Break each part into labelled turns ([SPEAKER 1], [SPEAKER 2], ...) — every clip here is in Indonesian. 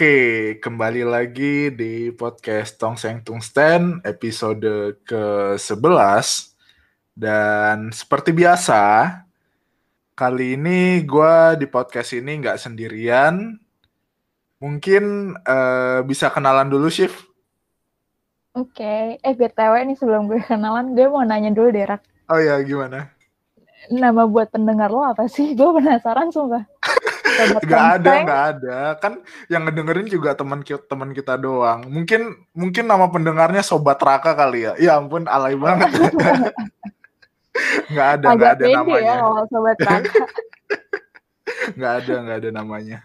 [SPEAKER 1] Oke, kembali lagi di podcast Tong Seng Tung Stand episode ke-11. Dan seperti biasa, kali ini gue di podcast ini nggak sendirian. Mungkin uh, bisa kenalan dulu, Shift.
[SPEAKER 2] Oke, eh BTW nih sebelum gue kenalan, gue mau nanya dulu deh, Rak.
[SPEAKER 1] Oh ya, gimana?
[SPEAKER 2] Nama buat pendengar lo apa sih? Gue penasaran sumpah.
[SPEAKER 1] Gak ada, gak ada. Kan yang ngedengerin juga teman kita, teman kita doang. Mungkin mungkin nama pendengarnya Sobat Raka kali ya. Ya ampun, alay banget. gak ada, Agak gak ada ya namanya. ya kalau Sobat Raka. ada, gak ada namanya.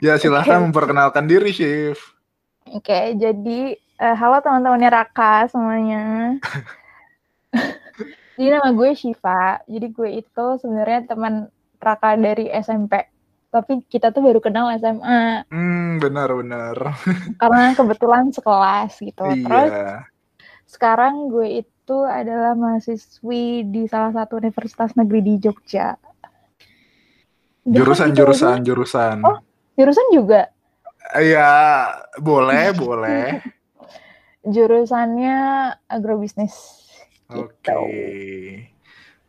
[SPEAKER 1] Ya silahkan okay. memperkenalkan diri, Chef.
[SPEAKER 2] Oke, okay, jadi uh, halo teman-temannya Raka semuanya. jadi nama gue Shiva. Jadi gue itu sebenarnya teman Raka dari SMP tapi kita tuh baru kenal SMA.
[SPEAKER 1] Hmm, benar-benar.
[SPEAKER 2] Karena kebetulan sekelas gitu. Iya. Terus sekarang gue itu adalah mahasiswi di salah satu universitas negeri di Jogja.
[SPEAKER 1] Jurusan jurusan jurusan.
[SPEAKER 2] Oh, jurusan juga?
[SPEAKER 1] Iya, boleh, boleh.
[SPEAKER 2] Jurusannya agrobisnis.
[SPEAKER 1] Oke. Okay.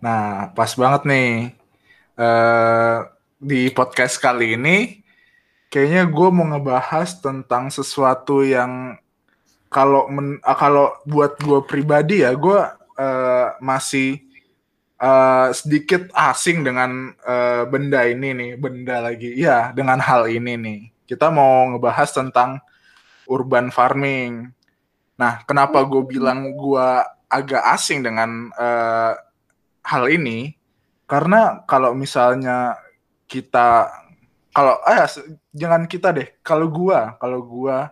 [SPEAKER 1] Nah, pas banget nih. Uh, di podcast kali ini kayaknya gue mau ngebahas tentang sesuatu yang kalau men, ah, kalau buat gue pribadi ya gue uh, masih uh, sedikit asing dengan uh, benda ini nih benda lagi. Ya dengan hal ini nih. Kita mau ngebahas tentang urban farming. Nah kenapa gue bilang gue agak asing dengan uh, hal ini? Karena kalau misalnya kita kalau ah ya, jangan kita deh. Kalau gua kalau gua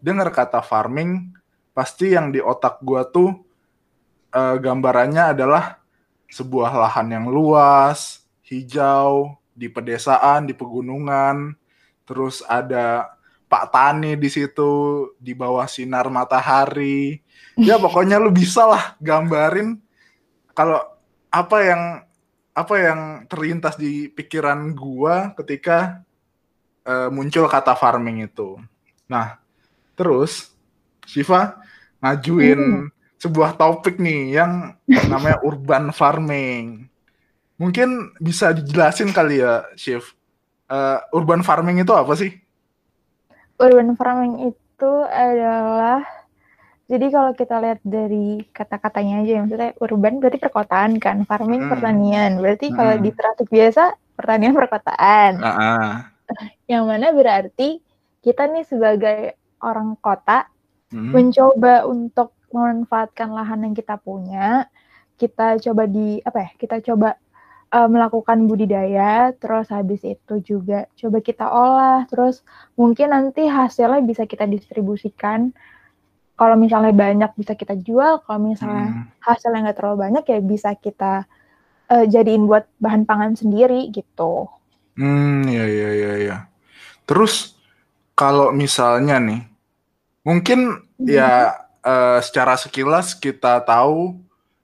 [SPEAKER 1] dengar kata farming pasti yang di otak gua tuh uh, gambarannya adalah sebuah lahan yang luas hijau di pedesaan di pegunungan. Terus ada Pak Tani di situ di bawah sinar matahari. Ya pokoknya lu bisa lah gambarin kalau apa yang apa yang terlintas di pikiran gua ketika uh, muncul kata farming itu. Nah, terus Shiva ngajuin hmm. sebuah topik nih yang namanya urban farming. Mungkin bisa dijelasin kali ya, Shiv. Uh, urban farming itu apa sih?
[SPEAKER 2] Urban farming itu adalah jadi kalau kita lihat dari kata-katanya aja, maksudnya urban berarti perkotaan kan, farming hmm. pertanian. Berarti hmm. kalau di traffic biasa pertanian perkotaan. Uh -uh. Yang mana berarti kita nih sebagai orang kota hmm. mencoba untuk memanfaatkan lahan yang kita punya, kita coba di apa ya? Kita coba uh, melakukan budidaya, terus habis itu juga coba kita olah, terus mungkin nanti hasilnya bisa kita distribusikan kalau misalnya banyak bisa kita jual, kalau misalnya hmm. hasilnya nggak terlalu banyak ya bisa kita uh, jadiin buat bahan pangan sendiri gitu.
[SPEAKER 1] Hmm, ya ya ya ya. Terus kalau misalnya nih, mungkin hmm. ya uh, secara sekilas kita tahu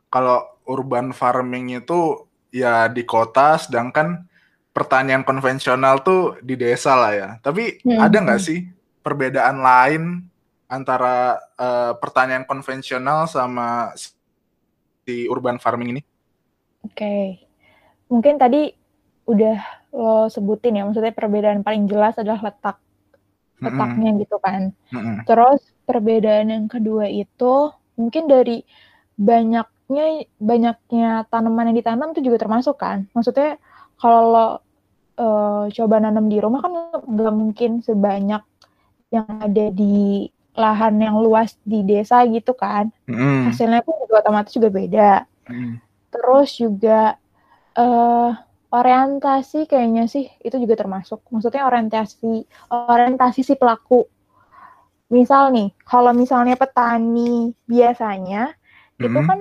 [SPEAKER 1] kalau urban farming itu ya di kota, sedangkan pertanian konvensional tuh di desa lah ya. Tapi hmm. ada nggak sih perbedaan lain antara uh, pertanian konvensional sama si urban farming ini?
[SPEAKER 2] Oke, okay. mungkin tadi udah lo sebutin ya, maksudnya perbedaan paling jelas adalah letak letaknya mm -hmm. gitu kan. Mm -hmm. Terus perbedaan yang kedua itu mungkin dari banyaknya banyaknya tanaman yang ditanam itu juga termasuk kan. Maksudnya kalau lo uh, coba nanam di rumah kan nggak mungkin sebanyak yang ada di lahan yang luas di desa gitu kan. Mm. Hasilnya pun juga otomatis juga beda. Mm. Terus juga uh, orientasi kayaknya sih itu juga termasuk. Maksudnya orientasi orientasi si pelaku. Misal nih, kalau misalnya petani biasanya mm. itu kan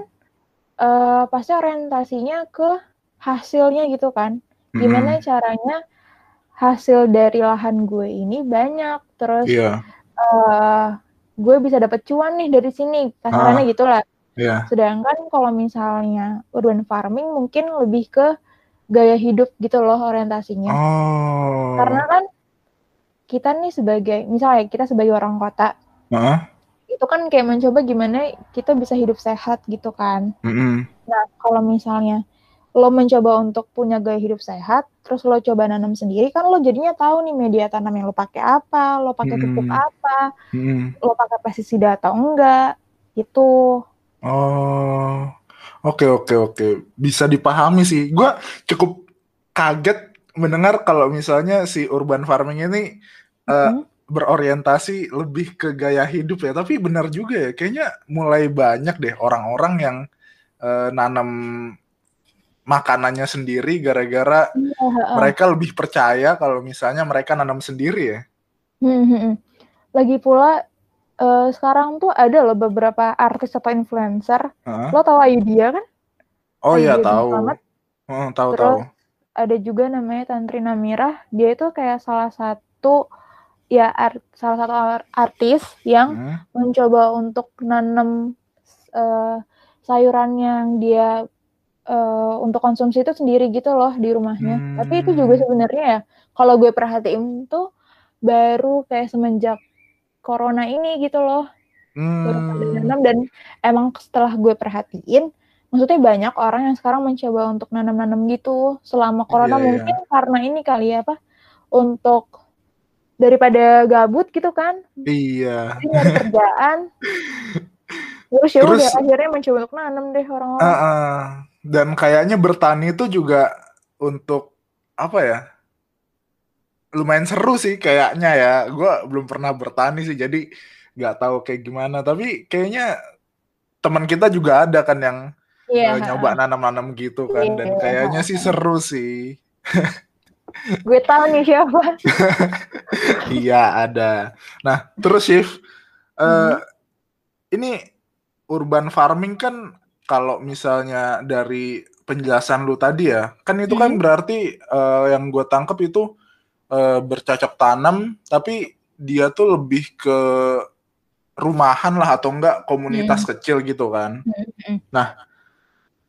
[SPEAKER 2] uh, pasti orientasinya ke hasilnya gitu kan. Gimana mm. caranya hasil dari lahan gue ini banyak terus yeah uh, gue bisa dapat cuan nih dari sini kasarannya ah, gitulah yeah. sedangkan kalau misalnya urban farming mungkin lebih ke gaya hidup gitu loh orientasinya oh. karena kan kita nih sebagai misalnya kita sebagai orang kota
[SPEAKER 1] Heeh.
[SPEAKER 2] itu kan kayak mencoba gimana kita bisa hidup sehat gitu kan
[SPEAKER 1] Mm-mm.
[SPEAKER 2] nah kalau misalnya lo mencoba untuk punya gaya hidup sehat, terus lo coba nanam sendiri, kan lo jadinya tahu nih media tanam yang lo pakai apa, lo pakai pupuk
[SPEAKER 1] Mm-mm.
[SPEAKER 2] apa,
[SPEAKER 1] Mm-mm.
[SPEAKER 2] lo pakai pestisida atau enggak, gitu.
[SPEAKER 1] Oh, oke oke oke, bisa dipahami sih. Gua cukup kaget mendengar kalau misalnya si urban farming ini eh,
[SPEAKER 2] Mm-mm.
[SPEAKER 1] berorientasi lebih ke gaya hidup ya. Tapi benar juga ya, kayaknya mulai banyak deh orang-orang yang eh, nanam makanannya sendiri gara-gara
[SPEAKER 2] Iya, heeh.
[SPEAKER 1] mereka lebih percaya kalau misalnya mereka nanam sendiri ya.
[SPEAKER 2] Hmm, hmm, hmm. Lagi pula eh, sekarang tuh ada loh beberapa artis atau influencer. Lo tahu Ayudhia kan?
[SPEAKER 1] Oh iya tahu. Heeh, tahu
[SPEAKER 2] Terus
[SPEAKER 1] tahu.
[SPEAKER 2] ada juga namanya Tantri Namirah. Dia itu kayak salah satu ya art- salah satu ar- artis yang
[SPEAKER 1] Hmm.
[SPEAKER 2] mencoba untuk nanam eh, sayuran yang dia eh, untuk konsumsi itu sendiri gitu loh di rumahnya. Tapi itu juga
[SPEAKER 1] Hmm.
[SPEAKER 2] sebenarnya ya kalau gue perhatiin tuh baru kayak semenjak corona ini gitu loh
[SPEAKER 1] Hmm.
[SPEAKER 2] nanam dan emang setelah gue perhatiin maksudnya banyak orang yang sekarang mencoba untuk nanam-nanam gitu selama corona
[SPEAKER 1] Iya, iya.
[SPEAKER 2] mungkin karena ini kali ya apa untuk daripada gabut gitu kan
[SPEAKER 1] Iya.
[SPEAKER 2] nyari kerjaan terus ya udah akhirnya mencoba untuk nanam deh orang-orang
[SPEAKER 1] Heeh. Dan kayaknya bertani itu juga untuk apa ya? Lumayan seru sih kayaknya ya. Gua belum pernah bertani sih, jadi nggak tahu kayak gimana. Tapi kayaknya teman kita juga ada kan yang
[SPEAKER 2] iya
[SPEAKER 1] eh, nyoba nanam-nanam gitu kan, dan
[SPEAKER 2] Iya.
[SPEAKER 1] kayaknya sih seru sih.
[SPEAKER 2] gue tahu nih siapa
[SPEAKER 1] Iya ada. Nah terus Shift, eh,
[SPEAKER 2] Hmm.
[SPEAKER 1] ini urban farming kan kalau misalnya dari penjelasan lu tadi ya, kan itu kan
[SPEAKER 2] Hmm.
[SPEAKER 1] berarti eh, yang gue tangkap itu eh, bercocok tanam, tapi dia tuh lebih ke rumahan lah atau enggak komunitas kecil gitu kan.
[SPEAKER 2] Hmm.
[SPEAKER 1] Nah,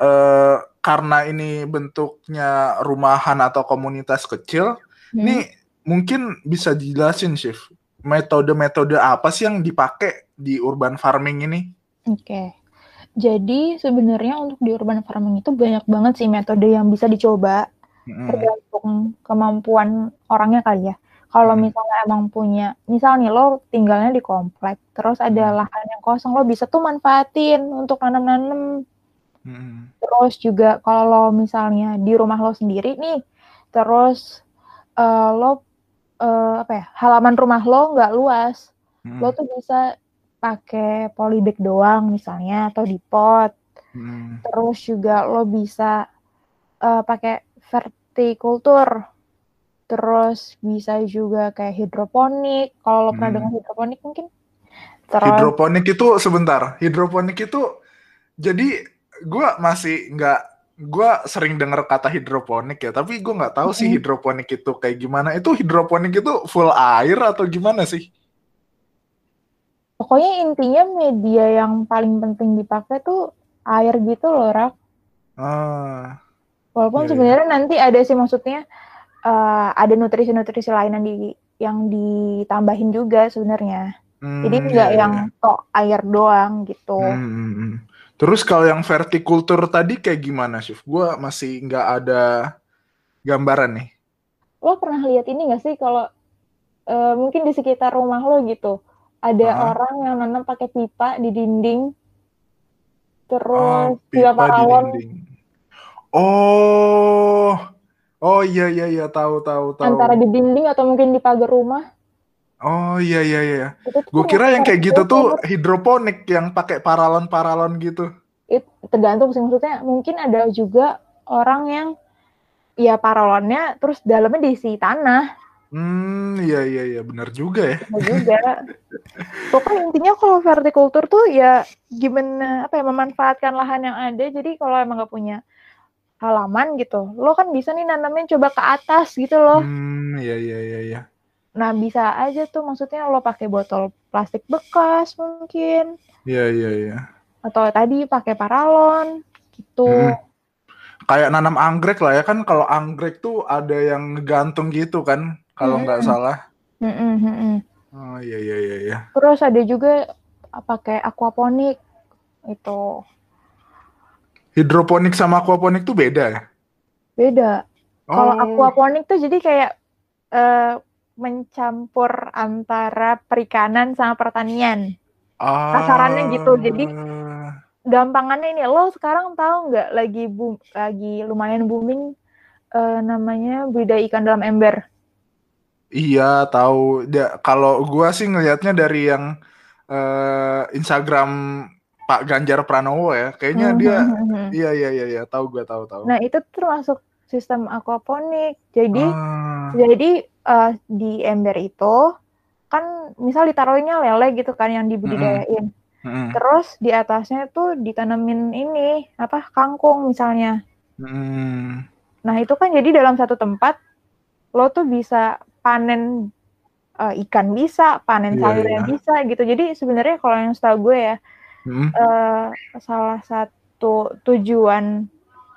[SPEAKER 1] eh, karena ini bentuknya rumahan atau komunitas kecil,
[SPEAKER 2] Hmm.
[SPEAKER 1] ini mungkin bisa dijelasin, Chef. Metode-metode apa sih yang dipakai di urban farming ini?
[SPEAKER 2] Oke. Jadi sebenarnya untuk di urban farming itu banyak banget sih metode yang bisa dicoba
[SPEAKER 1] Mm-mm.
[SPEAKER 2] tergantung kemampuan orangnya kali ya. Kalau
[SPEAKER 1] Hmm.
[SPEAKER 2] misalnya emang punya, misal nih lo tinggalnya di komplek, terus ada
[SPEAKER 1] Hmm.
[SPEAKER 2] lahan yang kosong, lo bisa tuh manfaatin untuk nanam-nanam.
[SPEAKER 1] Mm-mm.
[SPEAKER 2] Terus juga kalau misalnya di rumah lo sendiri nih, terus eh, lo eh, apa ya, halaman rumah lo nggak luas,
[SPEAKER 1] Mm-mm.
[SPEAKER 2] lo tuh bisa pakai polybag doang misalnya atau di pot.
[SPEAKER 1] Mm-mm.
[SPEAKER 2] Terus juga lo bisa eh, pakai vertikultur. Terus bisa juga kayak hidroponik. Kalau lo pernah
[SPEAKER 1] Hmm.
[SPEAKER 2] dengar hidroponik mungkin. Terus
[SPEAKER 1] Hidroponik itu sebentar. Hidroponik itu jadi gua masih nggak gua sering dengar kata hidroponik ya, tapi gua nggak tahu sih hidroponik itu kayak gimana. Itu hidroponik itu full air atau gimana sih?
[SPEAKER 2] Pokoknya intinya media yang paling penting dipakai tuh air gitu loh, Rak.
[SPEAKER 1] Ah,
[SPEAKER 2] Walaupun
[SPEAKER 1] Iya, iya.
[SPEAKER 2] sebenarnya nanti ada sih maksudnya eh, ada nutrisi-nutrisi lain yang di yang ditambahin juga sebenarnya. Jadi
[SPEAKER 1] hmm,
[SPEAKER 2] nggak
[SPEAKER 1] iya,
[SPEAKER 2] yang
[SPEAKER 1] iya.
[SPEAKER 2] tok air doang gitu.
[SPEAKER 1] Hmm, hmm, hmm. Terus kalau yang vertikultur tadi kayak gimana, Chef? Gua masih nggak ada gambaran nih.
[SPEAKER 2] Lo pernah lihat ini nggak sih kalau eh, mungkin di sekitar rumah lo gitu ada
[SPEAKER 1] Ah.
[SPEAKER 2] orang yang nanam pakai pipa di dinding,
[SPEAKER 1] Oh,
[SPEAKER 2] terus pipa
[SPEAKER 1] pipa di
[SPEAKER 2] paralon
[SPEAKER 1] dinding. Oh, oh iya iya iya tahu tahu tahu.
[SPEAKER 2] antara di dinding atau mungkin di pagar rumah.
[SPEAKER 1] Oh iya iya iya.
[SPEAKER 2] Itu tuh
[SPEAKER 1] Gue kira yang kayak gitu tuh hidroponik yang pakai paralon-paralon gitu.
[SPEAKER 2] It- tergantung sih maksudnya mungkin ada juga orang yang ya paralonnya terus dalamnya diisi tanah
[SPEAKER 1] Hmm, iya iya iya benar juga ya.
[SPEAKER 2] Ada juga. Pokoknya intinya kalau vertikultur tuh ya gimana apa ya memanfaatkan lahan yang ada. Jadi kalau emang nggak punya halaman gitu, lo kan bisa nih nanamnya coba ke atas gitu loh.
[SPEAKER 1] Hmm, iya iya iya iya.
[SPEAKER 2] Nah bisa aja tuh maksudnya lo pakai botol plastik bekas mungkin
[SPEAKER 1] Iya iya iya.
[SPEAKER 2] atau tadi pakai paralon gitu.
[SPEAKER 1] Mm-mm. Kayak nanam anggrek lah ya kan kalau anggrek tuh ada yang ngegantung gitu kan kalau nggak
[SPEAKER 2] Mm-mm.
[SPEAKER 1] salah.
[SPEAKER 2] Mm -mm.
[SPEAKER 1] Oh iya iya iya. iya.
[SPEAKER 2] Terus ada juga pakai aquaponik itu.
[SPEAKER 1] Hidroponik sama aquaponik tuh beda ya?
[SPEAKER 2] Beda. Oh. Kalau aquaponik tuh jadi kayak uh, mencampur antara perikanan sama pertanian. Ah. Kasarannya gitu. Jadi gampangannya ini lo sekarang tahu nggak lagi boom, lagi lumayan booming uh, namanya budidaya ikan dalam ember.
[SPEAKER 1] Iya tahu. Ya, kalau gua sih ngelihatnya dari yang uh, Instagram Pak Ganjar Pranowo ya, kayaknya mm -hmm. dia, hmm, hmm. iya iya iya, iya. tahu gua tahu tahu.
[SPEAKER 2] Nah itu termasuk sistem aquaponik. Jadi ah. jadi uh, di ember itu kan misal ditaruhnya lele gitu kan yang dibudidayain. Mm -hmm. Terus di atasnya tuh ditanemin ini apa kangkung misalnya. Hmm. Nah itu kan jadi dalam satu tempat lo tuh bisa panen uh, ikan bisa, panen yeah, sayurnya yeah. bisa gitu. Jadi sebenarnya kalau yang setahu gue ya hmm. uh, salah satu tujuan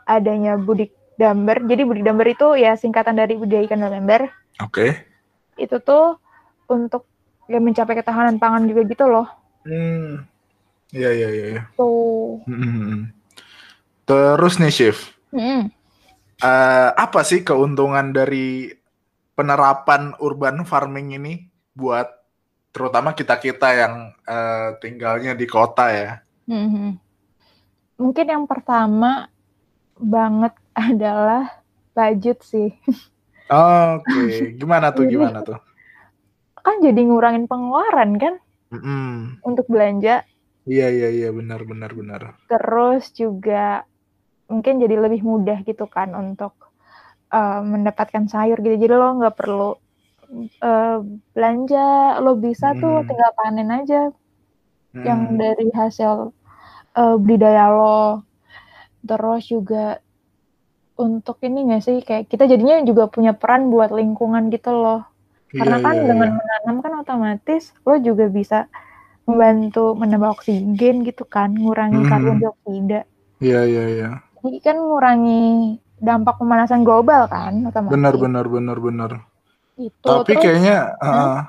[SPEAKER 2] adanya budik damber. Jadi budik damber itu ya singkatan dari budidaya ikan ember.
[SPEAKER 1] Oke. Okay.
[SPEAKER 2] Itu tuh untuk ya mencapai ketahanan pangan juga gitu loh.
[SPEAKER 1] Hmm. Iya iya iya. iya. Tuh. Hmm. Terus nih Chef, hmm. uh, apa sih keuntungan dari penerapan urban farming ini buat terutama kita kita yang uh, tinggalnya di kota ya? Hmm.
[SPEAKER 2] Mungkin yang pertama banget adalah budget sih.
[SPEAKER 1] Oh, Oke, okay. gimana tuh? Gimana tuh?
[SPEAKER 2] Kan jadi ngurangin pengeluaran kan? Mm -hmm. Untuk belanja
[SPEAKER 1] Iya iya iya benar benar benar.
[SPEAKER 2] Terus juga mungkin jadi lebih mudah gitu kan untuk uh, mendapatkan sayur gitu. Jadi lo nggak perlu uh, belanja, lo bisa hmm. tuh tinggal panen aja hmm. yang dari hasil uh, budidaya lo. Terus juga untuk ini nggak sih kayak kita jadinya juga punya peran buat lingkungan gitu loh. Karena iya, kan iya, dengan iya. menanam kan otomatis lo juga bisa membantu menambah oksigen gitu kan, ngurangi hmm. karbon dioksida.
[SPEAKER 1] Iya iya iya.
[SPEAKER 2] Jadi kan ngurangi dampak pemanasan global kan
[SPEAKER 1] otomatis. Benar benar benar benar. Itu. Tapi Terus, kayaknya hmm? uh,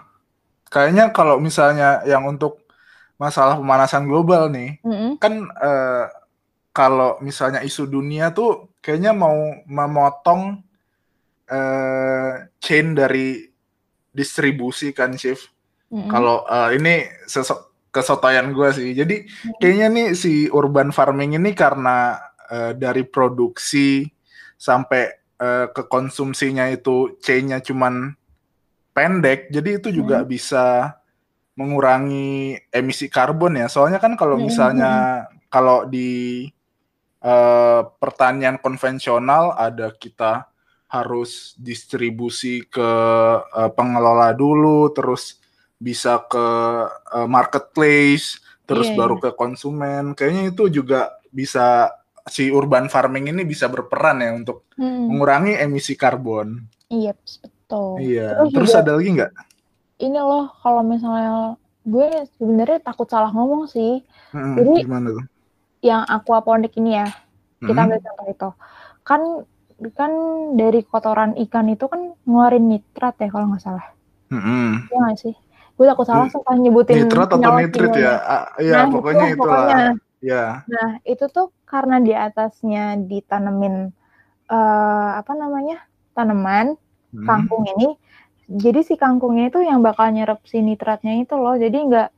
[SPEAKER 1] kayaknya kalau misalnya yang untuk masalah pemanasan global nih, hmm. kan uh, kalau misalnya isu dunia tuh kayaknya mau memotong uh, chain dari distribusi kan, Chief. Mm-hmm. Kalau uh, ini sesok kesotoyan gue sih. Jadi hmm. kayaknya nih si urban farming ini karena uh, dari produksi sampai uh, ke konsumsinya itu chainnya cuman pendek, jadi itu juga hmm. bisa mengurangi emisi karbon ya. Soalnya kan kalau hmm, misalnya hmm. kalau di uh, pertanian konvensional ada kita harus distribusi ke uh, pengelola dulu, terus bisa ke uh, marketplace, terus yeah, baru yeah. ke konsumen. Kayaknya itu juga bisa si urban farming ini bisa berperan ya untuk hmm. mengurangi emisi karbon.
[SPEAKER 2] Iya, betul.
[SPEAKER 1] Iya. Terus, terus juga, ada lagi nggak?
[SPEAKER 2] Ini loh, kalau misalnya gue sebenarnya takut salah ngomong sih. Hmm, Jadi gimana tuh? Yang aquaponik ini ya, kita hmm. ambil contoh itu. Kan kan dari kotoran ikan itu kan ngeluarin nitrat ya kalau nggak salah. Hmm. Iya nggak sih? gue takut salah sumpah nyebutin
[SPEAKER 1] nitrat atau nitrit ya ya nah, pokoknya itu, pokoknya. ya
[SPEAKER 2] nah itu tuh karena di atasnya ditanemin uh, apa namanya tanaman hmm. kangkung ini jadi si kangkungnya itu yang bakal nyerap si nitratnya itu loh jadi nggak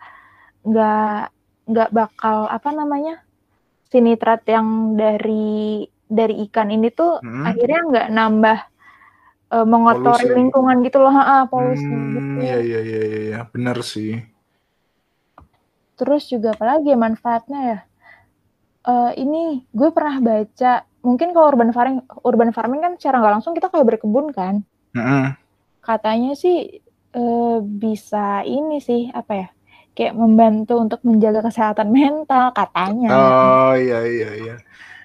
[SPEAKER 2] nggak nggak bakal apa namanya si nitrat yang dari dari ikan ini tuh hmm. akhirnya nggak nambah uh, mengotori polusi. lingkungan gitu loh, ha, polusi hmm, gitu.
[SPEAKER 1] Iya iya iya iya, benar sih.
[SPEAKER 2] Terus juga apalagi ya manfaatnya ya? Uh, ini gue pernah baca, mungkin kalau urban farming, urban farming kan secara nggak langsung kita kayak berkebun kan. Mm -hmm. Katanya sih uh, bisa ini sih apa ya? Kayak membantu untuk menjaga kesehatan mental katanya.
[SPEAKER 1] Oh iya iya iya.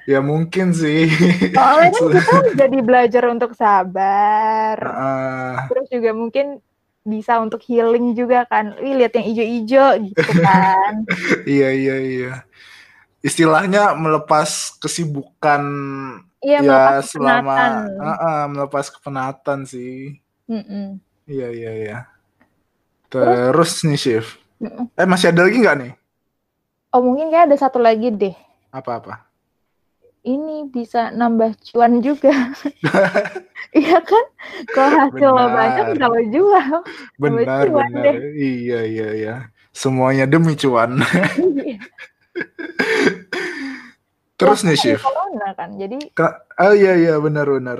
[SPEAKER 1] Ya mungkin sih.
[SPEAKER 2] Soalnya kan kita jadi belajar untuk sabar. Uh, Terus juga mungkin bisa untuk healing juga kan. Wih, lihat yang ijo-ijo gitu kan.
[SPEAKER 1] iya, iya, iya. Istilahnya melepas kesibukan iya, ya melepas selama uh, uh, melepas kepenatan sih. Mm -mm. Iya, iya, iya. Terus, nih Chef. Eh masih ada lagi nggak nih?
[SPEAKER 2] Oh mungkin kayak ada satu lagi deh.
[SPEAKER 1] Apa-apa?
[SPEAKER 2] Ini bisa nambah cuan juga. iya kan? Kalau hasil lo banyak kalau jual.
[SPEAKER 1] Benar, benar. Deh. Iya, iya, iya. Semuanya demi cuan. Terus ya, nih Chef.
[SPEAKER 2] Corona kan, jadi.
[SPEAKER 1] oh iya iya benar benar.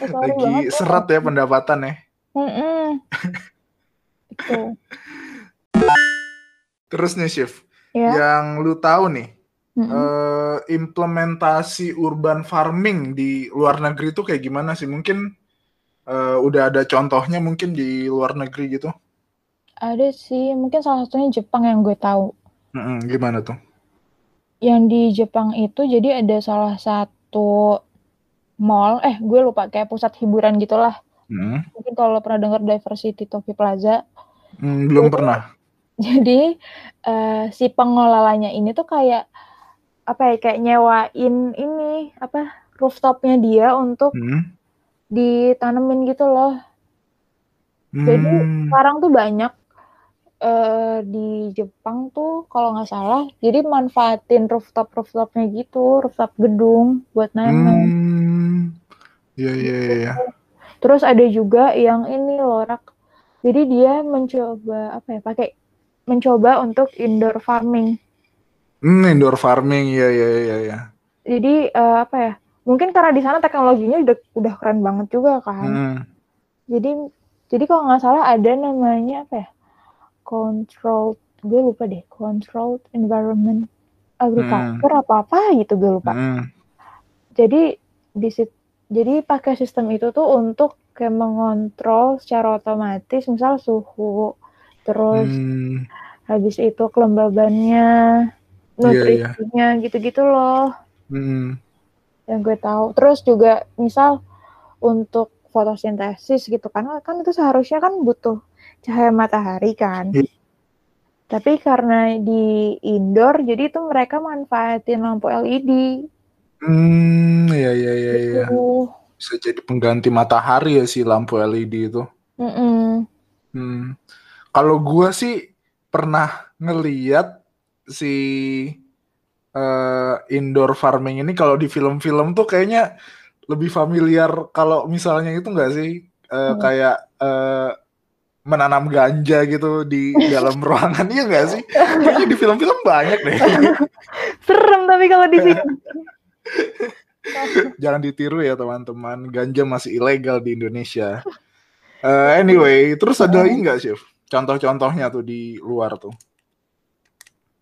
[SPEAKER 1] Eh, Lagi serat ya pendapatan ya. Mm -mm. Terus nih Chef, ya. yang lu tahu nih, mm -hmm. uh, implementasi urban farming di luar negeri itu kayak gimana sih? Mungkin uh, udah ada contohnya mungkin di luar negeri gitu?
[SPEAKER 2] Ada sih, mungkin salah satunya Jepang yang gue tahu.
[SPEAKER 1] Mm -hmm. Gimana tuh?
[SPEAKER 2] Yang di Jepang itu jadi ada salah satu mall, eh gue lupa kayak pusat hiburan gitulah. Mm. Mungkin kalau pernah dengar Diversity Tokyo Plaza,
[SPEAKER 1] Hmm, belum jadi, pernah.
[SPEAKER 2] Jadi uh, si pengelolanya ini tuh kayak apa ya kayak nyewain ini apa rooftopnya dia untuk hmm. ditanemin gitu loh. Hmm. Jadi sekarang tuh banyak uh, di Jepang tuh kalau nggak salah, jadi manfaatin rooftop rooftopnya gitu, rooftop gedung buat nanam.
[SPEAKER 1] Hmm. Iya iya iya.
[SPEAKER 2] Terus ada juga yang ini loh rak jadi dia mencoba apa ya pakai mencoba untuk indoor farming.
[SPEAKER 1] Hmm, indoor farming ya ya ya ya.
[SPEAKER 2] Jadi uh, apa ya? Mungkin karena di sana teknologinya udah udah keren banget juga kan. Hmm. Jadi jadi kalau nggak salah ada namanya apa ya? Controlled gue lupa deh controlled environment agriculture hmm. apa apa gitu gue lupa. Hmm. Jadi di jadi pakai sistem itu tuh untuk kayak mengontrol secara otomatis misal suhu terus hmm. habis itu kelembabannya iya, nutrisinya yeah, yeah. gitu-gitu loh hmm. yang gue tahu terus juga misal untuk fotosintesis gitu kan kan itu seharusnya kan butuh cahaya matahari kan yeah. tapi karena di indoor jadi itu mereka manfaatin lampu LED
[SPEAKER 1] hmm iya iya iya, iya. Gitu bisa jadi pengganti matahari ya si lampu LED itu. Mm -mm. Hmm. Kalau gua sih pernah ngeliat si uh, indoor farming ini kalau di film-film tuh kayaknya lebih familiar kalau misalnya itu enggak sih uh, mm. kayak uh, menanam ganja gitu di dalam ruangan iya enggak sih? Kayaknya di film-film banyak deh.
[SPEAKER 2] Serem tapi kalau di sini.
[SPEAKER 1] Jangan ditiru ya teman-teman. Ganja masih ilegal di Indonesia. Uh, anyway, terus ada lagi nggak sih contoh-contohnya tuh di luar tuh?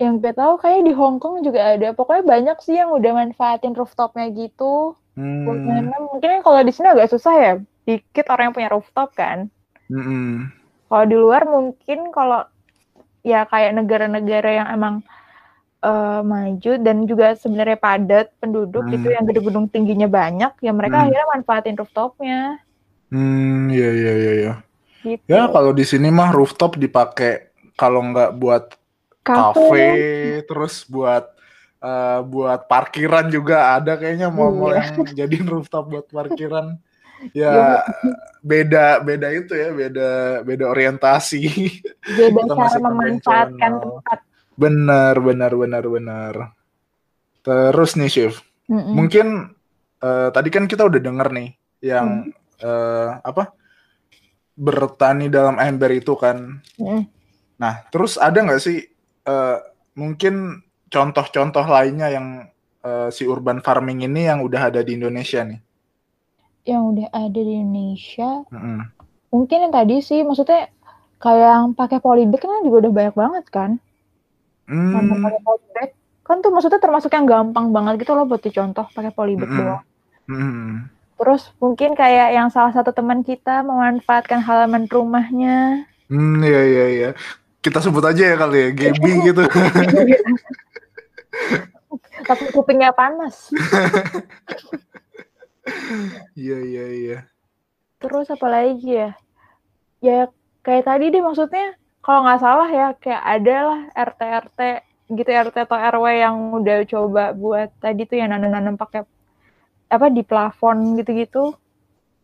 [SPEAKER 2] Yang gue tahu kayak di Hong Kong juga ada. Pokoknya banyak sih yang udah manfaatin rooftopnya gitu. Hmm. Mungkin kalau di sini agak susah ya. Dikit orang yang punya rooftop kan. Hmm. Kalau di luar mungkin kalau ya kayak negara-negara yang emang uh, maju dan juga sebenarnya padat penduduk hmm. itu yang gedung-gedung tingginya banyak, ya mereka hmm. akhirnya manfaatin rooftopnya.
[SPEAKER 1] Hmm, iya iya iya. Ya. Gitu. Ya kalau di sini mah rooftop dipakai kalau nggak buat kafe, terus buat uh, buat parkiran juga ada kayaknya mau iya. yang jadiin rooftop buat parkiran. ya iya. beda beda itu ya beda beda orientasi
[SPEAKER 2] beda cara memanfaatkan tempat
[SPEAKER 1] Benar, benar, benar, benar. Terus nih, Chef. Mm -mm. Mungkin uh, tadi kan kita udah denger nih yang mm. uh, apa? bertani dalam ember itu kan. Mm. Nah, terus ada nggak sih uh, mungkin contoh-contoh lainnya yang uh, si urban farming ini yang udah ada di Indonesia nih?
[SPEAKER 2] Yang udah ada di Indonesia, mm -hmm. mungkin yang tadi sih, maksudnya kayak yang pakai polybag kan juga udah banyak banget kan? Hmm. pakai polybag kan tuh maksudnya termasuk yang gampang banget gitu loh buat dicontoh pakai polybag hmm. doang. Hmm. Terus mungkin kayak yang salah satu teman kita memanfaatkan halaman rumahnya.
[SPEAKER 1] Hmm, iya iya iya. Kita sebut aja ya kali ya, Gaby gitu.
[SPEAKER 2] Tapi kupingnya panas.
[SPEAKER 1] Iya iya iya.
[SPEAKER 2] Terus apa lagi ya? Ya kayak tadi deh maksudnya kalau nggak salah ya kayak ada lah RT RT gitu RT atau RW yang udah coba buat tadi tuh yang nanam-nanam pakai apa di plafon gitu-gitu.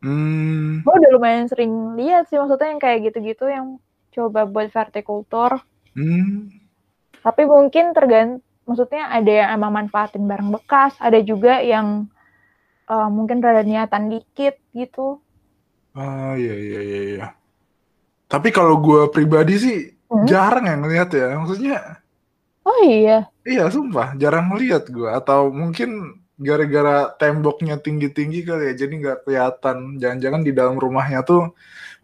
[SPEAKER 2] Hmm. Gue udah lumayan sering lihat sih maksudnya yang kayak gitu-gitu yang coba buat vertikultur. Hmm. Tapi mungkin tergantung, maksudnya ada yang emang manfaatin barang bekas, ada juga yang uh, mungkin rada niatan dikit gitu.
[SPEAKER 1] Ah iya iya iya. iya. Tapi kalau gue pribadi sih hmm? jarang yang ngeliat ya, maksudnya.
[SPEAKER 2] Oh iya.
[SPEAKER 1] Iya sumpah jarang ngeliat gue atau mungkin gara-gara temboknya tinggi-tinggi kali ya jadi nggak kelihatan jangan-jangan di dalam rumahnya tuh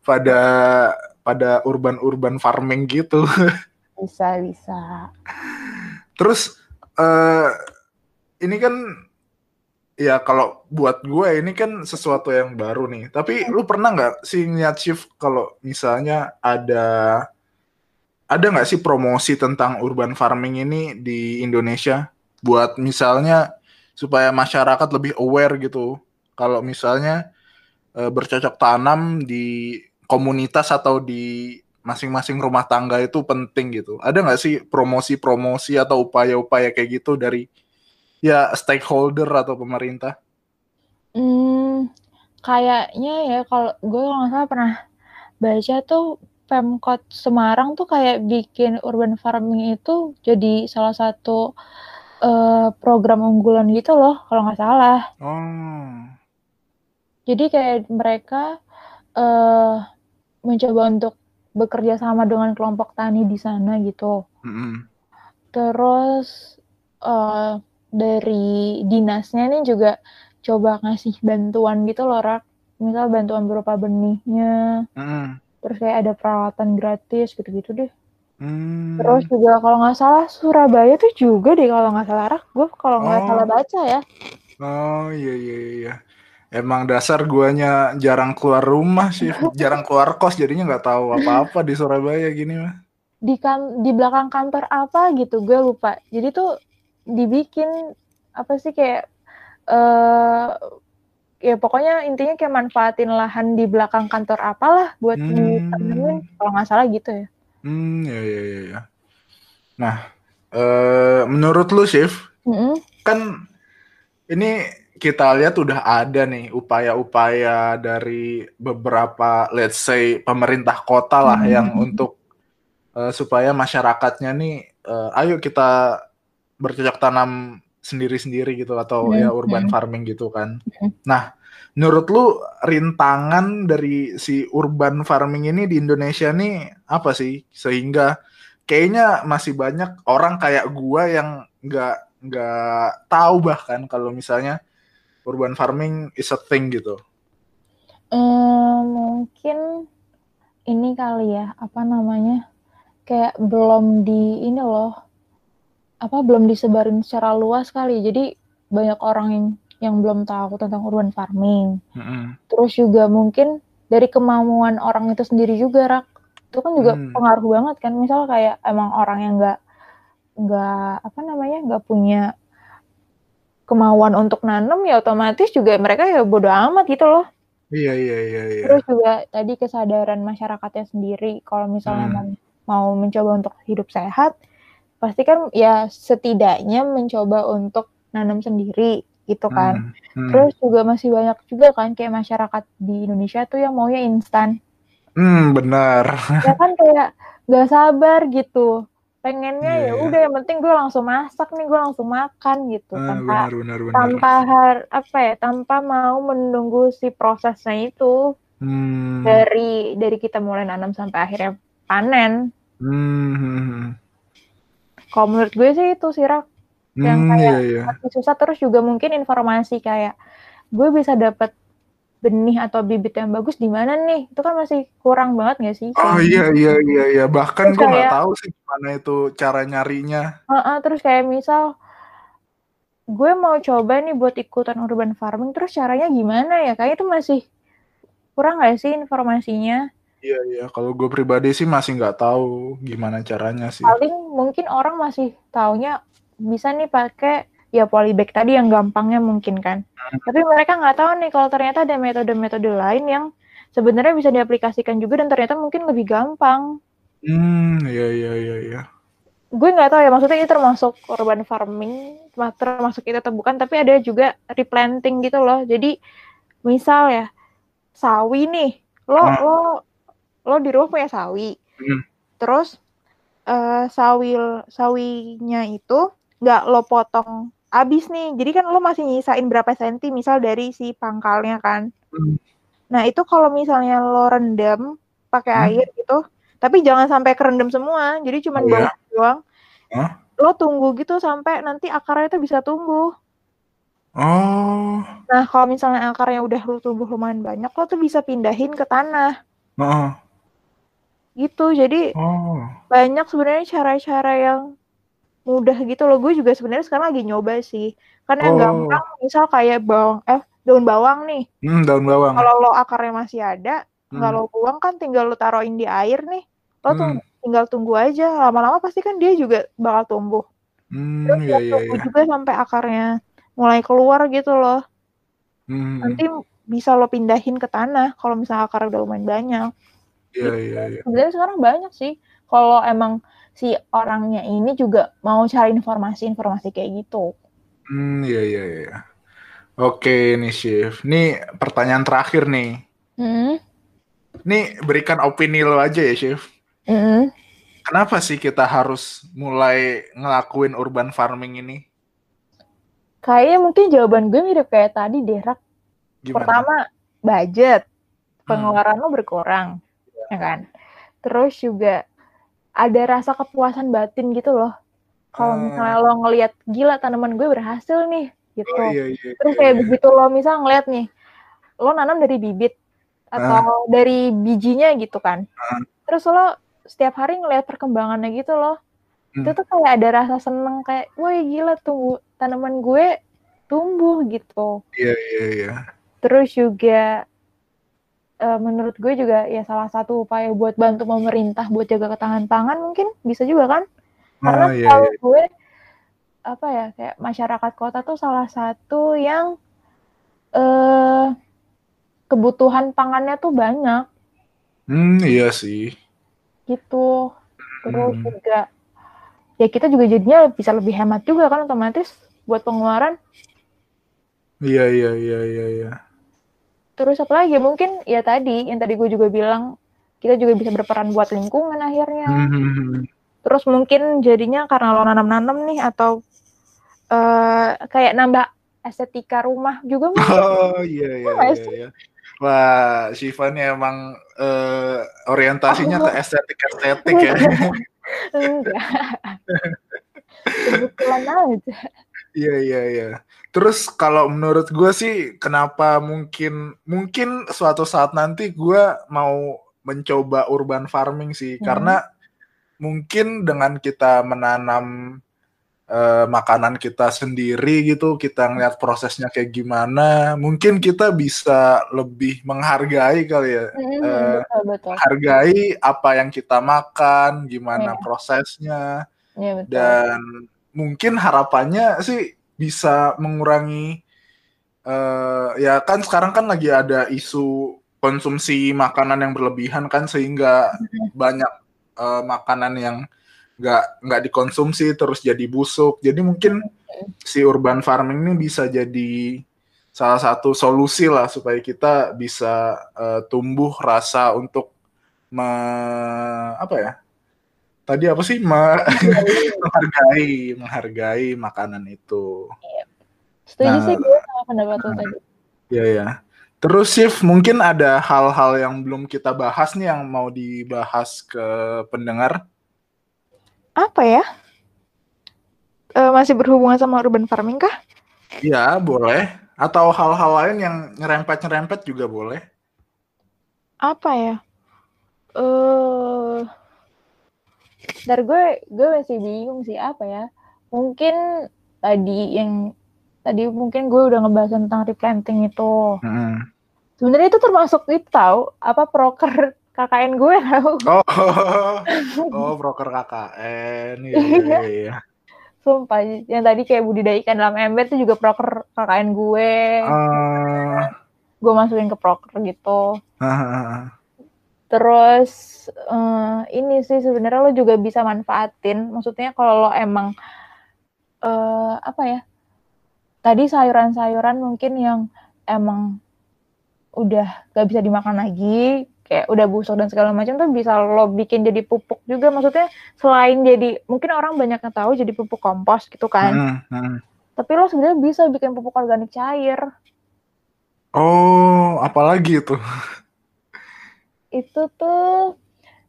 [SPEAKER 1] pada pada urban-urban farming gitu
[SPEAKER 2] bisa bisa
[SPEAKER 1] terus uh, ini kan ya kalau buat gue ini kan sesuatu yang baru nih. Tapi lu pernah nggak sih niat shift kalau misalnya ada ada nggak sih promosi tentang urban farming ini di Indonesia? Buat misalnya supaya masyarakat lebih aware gitu. Kalau misalnya e, bercocok tanam di komunitas atau di masing-masing rumah tangga itu penting gitu. Ada nggak sih promosi-promosi atau upaya-upaya kayak gitu dari ya stakeholder atau pemerintah?
[SPEAKER 2] Hmm, kayaknya ya kalau gue nggak salah pernah baca tuh Pemkot Semarang tuh kayak bikin urban farming itu jadi salah satu uh, program unggulan gitu loh kalau nggak salah. Oh. Jadi kayak mereka uh, mencoba untuk bekerja sama dengan kelompok tani di sana gitu. Mm -hmm. Terus uh, dari dinasnya ini juga coba ngasih bantuan gitu loh, Rak. Misal bantuan berupa benihnya. Mm. Terus kayak ada perawatan gratis gitu-gitu deh. Mm. Terus juga kalau nggak salah Surabaya tuh juga deh kalau nggak salah Rak. Gue kalau nggak oh. salah baca ya.
[SPEAKER 1] Oh iya iya iya. Emang dasar guanya jarang keluar rumah sih, jarang keluar kos jadinya nggak tahu apa-apa di Surabaya gini mah.
[SPEAKER 2] Di kan di belakang kantor apa gitu, gue lupa. Jadi tuh dibikin apa sih kayak uh, ya pokoknya intinya kayak manfaatin lahan di belakang kantor apalah buat hmm. ditanemin kalau nggak salah gitu ya.
[SPEAKER 1] Hmm ya ya ya. ya. Nah uh, menurut lu Shift mm -hmm. kan ini kita lihat udah ada nih upaya-upaya dari beberapa let's say pemerintah kota lah hmm. yang untuk uh, supaya masyarakatnya nih uh, ayo kita bercocok tanam sendiri-sendiri gitu atau hmm. ya urban hmm. farming gitu kan. Hmm. Nah, menurut lu rintangan dari si urban farming ini di Indonesia nih apa sih sehingga kayaknya masih banyak orang kayak gua yang nggak nggak tahu bahkan kalau misalnya urban farming is a thing gitu.
[SPEAKER 2] Hmm, mungkin ini kali ya apa namanya kayak belum di ini loh apa belum disebarin secara luas kali jadi banyak orang yang yang belum tahu tentang urban farming mm-hmm. terus juga mungkin dari kemauan orang itu sendiri juga rak itu kan juga mm. pengaruh banget kan misal kayak emang orang yang nggak nggak apa namanya nggak punya kemauan untuk nanam ya otomatis juga mereka ya bodoh amat gitu loh
[SPEAKER 1] iya iya iya, iya.
[SPEAKER 2] terus juga tadi kesadaran masyarakatnya sendiri kalau misalnya mm. mau mencoba untuk hidup sehat pasti kan ya setidaknya mencoba untuk nanam sendiri gitu kan. Hmm, hmm. Terus juga masih banyak juga kan kayak masyarakat di Indonesia tuh yang maunya instan.
[SPEAKER 1] Hmm, benar.
[SPEAKER 2] Ya kan kayak gak sabar gitu. Pengennya yeah, ya iya. udah yang penting gue langsung masak nih, gue langsung makan gitu ah, tanpa benar, benar, benar. tanpa har, apa ya, tanpa mau menunggu si prosesnya itu. Hmm. Dari dari kita mulai nanam sampai akhirnya panen. Hmm. Hmm, hmm. Kalau menurut gue sih itu sih rak yang hmm, kayak iya, iya. susah terus juga mungkin informasi kayak gue bisa dapat benih atau bibit yang bagus di mana nih itu kan masih kurang banget gak sih?
[SPEAKER 1] Oh iya iya iya iya bahkan gue nggak tahu sih gimana itu cara nyarinya.
[SPEAKER 2] Uh, uh, terus kayak misal gue mau coba nih buat ikutan urban farming terus caranya gimana ya? Kayak itu masih kurang gak sih informasinya?
[SPEAKER 1] Iya iya, kalau gue pribadi sih masih nggak tahu gimana caranya sih.
[SPEAKER 2] Paling mungkin orang masih taunya bisa nih pakai ya polybag tadi yang gampangnya mungkin kan. Hmm. Tapi mereka nggak tahu nih kalau ternyata ada metode-metode lain yang sebenarnya bisa diaplikasikan juga dan ternyata mungkin lebih gampang.
[SPEAKER 1] Hmm, iya iya iya iya.
[SPEAKER 2] Gue nggak tahu ya maksudnya ini termasuk urban farming, termasuk itu atau bukan, tapi ada juga replanting gitu loh. Jadi misal ya sawi nih, lo hmm. lo lo di rumah punya sawi hmm. terus uh, sawil sawinya itu nggak lo potong abis nih jadi kan lo masih nyisain berapa senti misal dari si pangkalnya kan hmm. nah itu kalau misalnya lo rendam pakai hmm. air gitu tapi jangan sampai kerendam semua jadi cuma oh, bawah ya? doang huh? lo tunggu gitu sampai nanti akarnya itu bisa tumbuh
[SPEAKER 1] Oh.
[SPEAKER 2] Nah, kalau misalnya akarnya udah tumbuh lumayan banyak, lo tuh bisa pindahin ke tanah.
[SPEAKER 1] Oh.
[SPEAKER 2] Gitu. Jadi oh. banyak sebenarnya cara-cara yang mudah gitu loh. Gue juga sebenarnya sekarang lagi nyoba sih. Karena oh. yang gampang, misal kayak bawang, eh daun bawang nih.
[SPEAKER 1] Hmm, daun bawang.
[SPEAKER 2] Kalau lo akarnya masih ada, hmm. kalau buang kan tinggal lo taruhin di air nih. Lo hmm. tinggal tunggu aja. Lama-lama pasti kan dia juga bakal tumbuh.
[SPEAKER 1] Hmm, Terus iya, iya,
[SPEAKER 2] iya. juga sampai akarnya mulai keluar gitu loh.
[SPEAKER 1] Hmm.
[SPEAKER 2] Nanti bisa lo pindahin ke tanah kalau misalnya akar udah lumayan banyak.
[SPEAKER 1] Iya iya iya.
[SPEAKER 2] Sebenarnya sekarang banyak sih. Kalau emang si orangnya ini juga mau cari informasi-informasi kayak gitu.
[SPEAKER 1] Hmm iya iya iya. Oke nih Chef. Nih pertanyaan terakhir nih.
[SPEAKER 2] Hmm.
[SPEAKER 1] Nih berikan opini lo aja ya Chef.
[SPEAKER 2] Hmm.
[SPEAKER 1] Kenapa sih kita harus mulai ngelakuin urban farming ini?
[SPEAKER 2] Kayaknya mungkin jawaban gue mirip kayak tadi deh, Rak. Pertama, budget. Pengeluaran hmm. lo berkurang, ya. kan? Terus juga ada rasa kepuasan batin gitu loh. Kalau hmm. misalnya lo ngelihat gila tanaman gue berhasil nih, gitu. Oh,
[SPEAKER 1] iya, iya,
[SPEAKER 2] Terus kayak iya. begitu lo misal ngeliat nih, lo nanam dari bibit atau uh. dari bijinya gitu kan. Uh. Terus lo setiap hari ngelihat perkembangannya gitu loh hmm. itu tuh kayak ada rasa seneng kayak wah gila tunggu tanaman gue tumbuh gitu
[SPEAKER 1] iya iya iya
[SPEAKER 2] terus juga uh, menurut gue juga ya salah satu upaya buat bantu pemerintah buat jaga ketahanan pangan mungkin bisa juga kan karena oh, iya, kalau iya. gue apa ya kayak masyarakat kota tuh salah satu yang uh, kebutuhan pangannya tuh banyak.
[SPEAKER 1] Hmm, iya sih.
[SPEAKER 2] Gitu. Terus hmm. juga ya kita juga jadinya bisa lebih hemat juga kan otomatis buat pengeluaran.
[SPEAKER 1] Iya iya iya iya iya.
[SPEAKER 2] Terus apa lagi? Mungkin ya tadi yang tadi gue juga bilang kita juga bisa berperan buat lingkungan akhirnya.
[SPEAKER 1] Mm-hmm.
[SPEAKER 2] Terus mungkin jadinya karena lo nanam-nanam nih atau uh, kayak nambah estetika rumah juga
[SPEAKER 1] mungkin. Oh iya iya iya. iya. Wah, Shiva nih emang uh, orientasinya oh. ke estetik-estetik ya.
[SPEAKER 2] Enggak. Kebetulan aja.
[SPEAKER 1] Iya iya iya. Terus kalau menurut gue sih kenapa mungkin mungkin suatu saat nanti gue mau mencoba urban farming sih hmm. karena mungkin dengan kita menanam uh, makanan kita sendiri gitu kita ngeliat prosesnya kayak gimana mungkin kita bisa lebih menghargai kali ya
[SPEAKER 2] hmm, uh, betul, betul.
[SPEAKER 1] hargai apa yang kita makan gimana yeah. prosesnya
[SPEAKER 2] yeah, betul.
[SPEAKER 1] dan mungkin harapannya sih bisa mengurangi uh, ya kan sekarang kan lagi ada isu konsumsi makanan yang berlebihan kan sehingga mm-hmm. banyak uh, makanan yang nggak nggak dikonsumsi terus jadi busuk jadi mungkin mm-hmm. si urban farming ini bisa jadi salah satu solusi lah supaya kita bisa uh, tumbuh rasa untuk me, apa ya tadi apa sih Ma menghargai menghargai makanan itu.
[SPEAKER 2] Iya. Setuju nah, sih gue sama pendapat nah, tadi.
[SPEAKER 1] Iya ya. Terus Sif, mungkin ada hal-hal yang belum kita bahas nih yang mau dibahas ke pendengar.
[SPEAKER 2] Apa ya? E, masih berhubungan sama urban farming kah?
[SPEAKER 1] Iya, boleh. Atau hal-hal lain yang nyerempet-nyerempet juga boleh.
[SPEAKER 2] Apa ya? Eh uh dari gue gue masih bingung sih apa ya mungkin tadi yang tadi mungkin gue udah ngebahas tentang replanting itu
[SPEAKER 1] hmm.
[SPEAKER 2] sebenarnya itu termasuk itu tahu apa proker KKN gue tahu
[SPEAKER 1] oh oh proker KKN iya iya, iya. iya.
[SPEAKER 2] Sumpah, yang tadi kayak budidaya ikan dalam ember itu juga proker KKN gue.
[SPEAKER 1] Uh...
[SPEAKER 2] Gue masukin ke proker gitu. Terus uh, ini sih sebenarnya lo juga bisa manfaatin. Maksudnya kalau lo emang uh, apa ya? Tadi sayuran-sayuran mungkin yang emang udah gak bisa dimakan lagi, kayak udah busuk dan segala macam tuh bisa lo bikin jadi pupuk juga maksudnya selain jadi mungkin orang banyak yang tahu jadi pupuk kompos gitu kan hmm, hmm. tapi lo sebenarnya bisa bikin pupuk organik cair
[SPEAKER 1] oh apalagi itu
[SPEAKER 2] itu tuh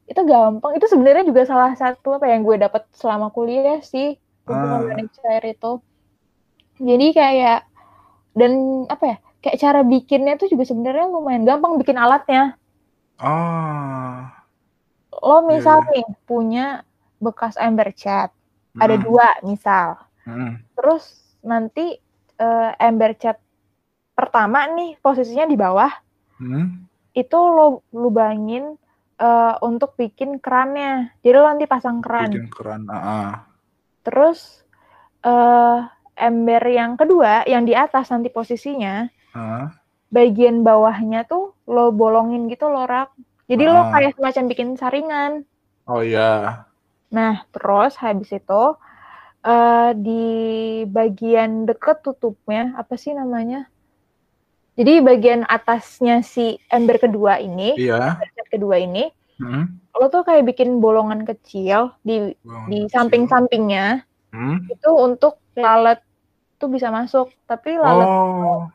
[SPEAKER 2] itu gampang itu sebenarnya juga salah satu apa yang gue dapat selama kuliah sih pupuk ah. cair itu jadi kayak dan apa ya kayak cara bikinnya tuh juga sebenarnya lumayan gampang bikin alatnya oh lo misal yeah. nih punya bekas ember cat hmm. ada dua misal hmm. terus nanti uh, ember cat pertama nih posisinya di bawah hmm. Itu lo lubangin uh, untuk bikin kerannya jadi lo nanti pasang keran bikin keran uh -uh. terus uh, ember yang kedua yang di atas nanti posisinya huh? bagian bawahnya tuh lo bolongin gitu lo rak jadi uh. lo kayak semacam bikin saringan
[SPEAKER 1] oh iya
[SPEAKER 2] nah terus habis itu uh, di bagian deket tutupnya apa sih namanya jadi bagian atasnya si ember kedua ini iya. ember kedua ini hmm. lo tuh kayak bikin bolongan kecil di bolongan di samping-sampingnya hmm. itu untuk lalat tuh bisa masuk tapi lalat oh.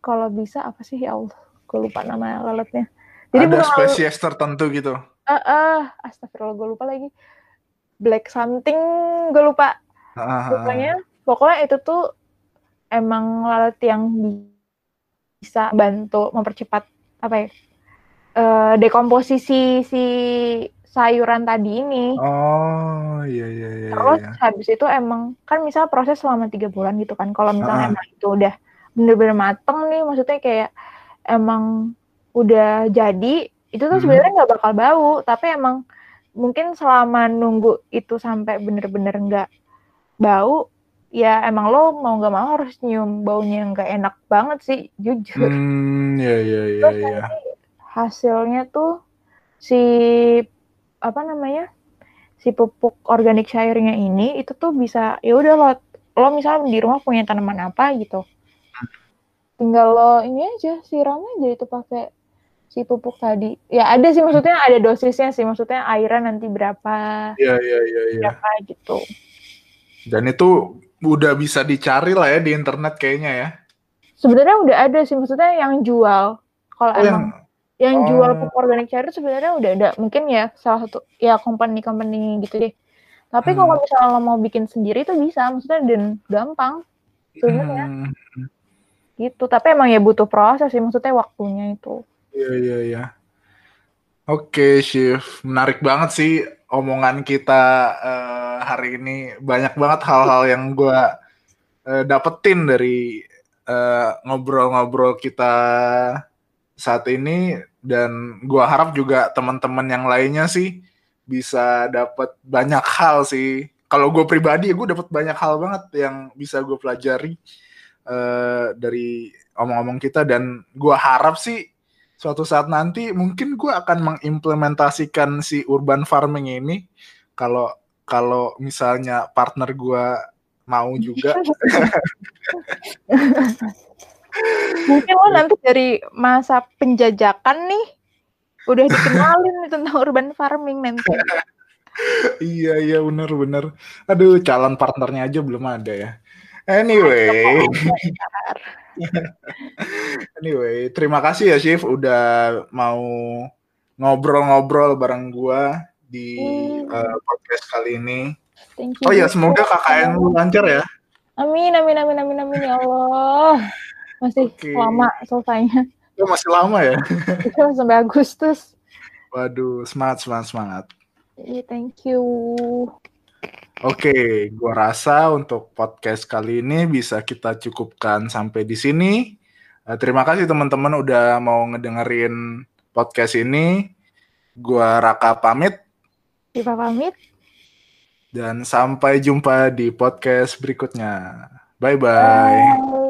[SPEAKER 2] kalau bisa apa sih ya Allah gue lupa nama lalatnya
[SPEAKER 1] jadi ada spesies tertentu gitu
[SPEAKER 2] ah uh, uh, astagfirullah gue lupa lagi black something gue lupa uh, pokoknya pokoknya itu tuh emang lalat yang bisa bantu mempercepat apa ya uh, dekomposisi si sayuran tadi ini.
[SPEAKER 1] Oh iya iya iya.
[SPEAKER 2] Terus iya. habis itu emang kan misal proses selama tiga bulan gitu kan. Kalau misalnya emang itu udah bener-bener mateng nih, maksudnya kayak emang udah jadi, itu tuh hmm. sebenarnya nggak bakal bau. Tapi emang mungkin selama nunggu itu sampai bener-bener nggak bau, ya emang lo mau nggak mau harus nyium baunya nggak enak banget sih, jujur.
[SPEAKER 1] Hmm, iya iya iya. iya.
[SPEAKER 2] Hasilnya tuh si apa namanya si pupuk organik cairnya ini itu tuh bisa ya udah lo lo misalnya di rumah punya tanaman apa gitu tinggal lo ini aja siram aja itu pakai si pupuk tadi ya ada sih maksudnya ada dosisnya sih maksudnya airan nanti berapa
[SPEAKER 1] ya ya ya ya
[SPEAKER 2] berapa gitu
[SPEAKER 1] dan itu udah bisa dicari lah ya di internet kayaknya ya
[SPEAKER 2] sebenarnya udah ada sih maksudnya yang jual kalau oh, emang yang yang oh. jual pupuk organik cair itu sebenarnya udah ada mungkin ya salah satu ya company-company gitu deh. Tapi hmm. kalau misalnya lo mau bikin sendiri itu bisa, maksudnya dan gampang sebenarnya. Hmm. Gitu, tapi emang ya butuh proses sih, maksudnya waktunya itu.
[SPEAKER 1] Iya iya iya. Oke, Shift. Menarik banget sih omongan kita uh, hari ini. Banyak banget hal-hal yang gue uh, dapetin dari eh, ngobrol-ngobrol uh, kita saat ini dan gua harap juga teman-teman yang lainnya sih bisa dapat banyak hal sih. Kalau gue pribadi gue dapat banyak hal banget yang bisa gue pelajari uh, dari omong-omong kita dan gue harap sih suatu saat nanti mungkin gue akan mengimplementasikan si urban farming ini kalau kalau misalnya partner gue mau juga
[SPEAKER 2] Mungkin lo nanti dari masa penjajakan nih udah dikenalin nih tentang urban farming nanti.
[SPEAKER 1] iya iya benar benar. Aduh calon partnernya aja belum ada ya. Anyway. anyway, terima kasih ya Chief udah mau ngobrol-ngobrol bareng gua di hmm. uh, podcast kali ini. Thank you. Oh ya, semoga KKN lu lancar ya.
[SPEAKER 2] Amin, amin, amin, amin, amin ya Allah. Masih okay. lama selesainya.
[SPEAKER 1] Oh, masih lama ya?
[SPEAKER 2] Itu sampai Agustus.
[SPEAKER 1] Waduh, semangat, semangat, semangat.
[SPEAKER 2] Iya, yeah, thank you.
[SPEAKER 1] Oke, gua rasa untuk podcast kali ini bisa kita cukupkan sampai di sini. Uh, terima kasih teman-teman udah mau ngedengerin podcast ini. Gua Raka pamit.
[SPEAKER 2] Diva pamit.
[SPEAKER 1] Dan sampai jumpa di podcast berikutnya. Bye-bye. bye bye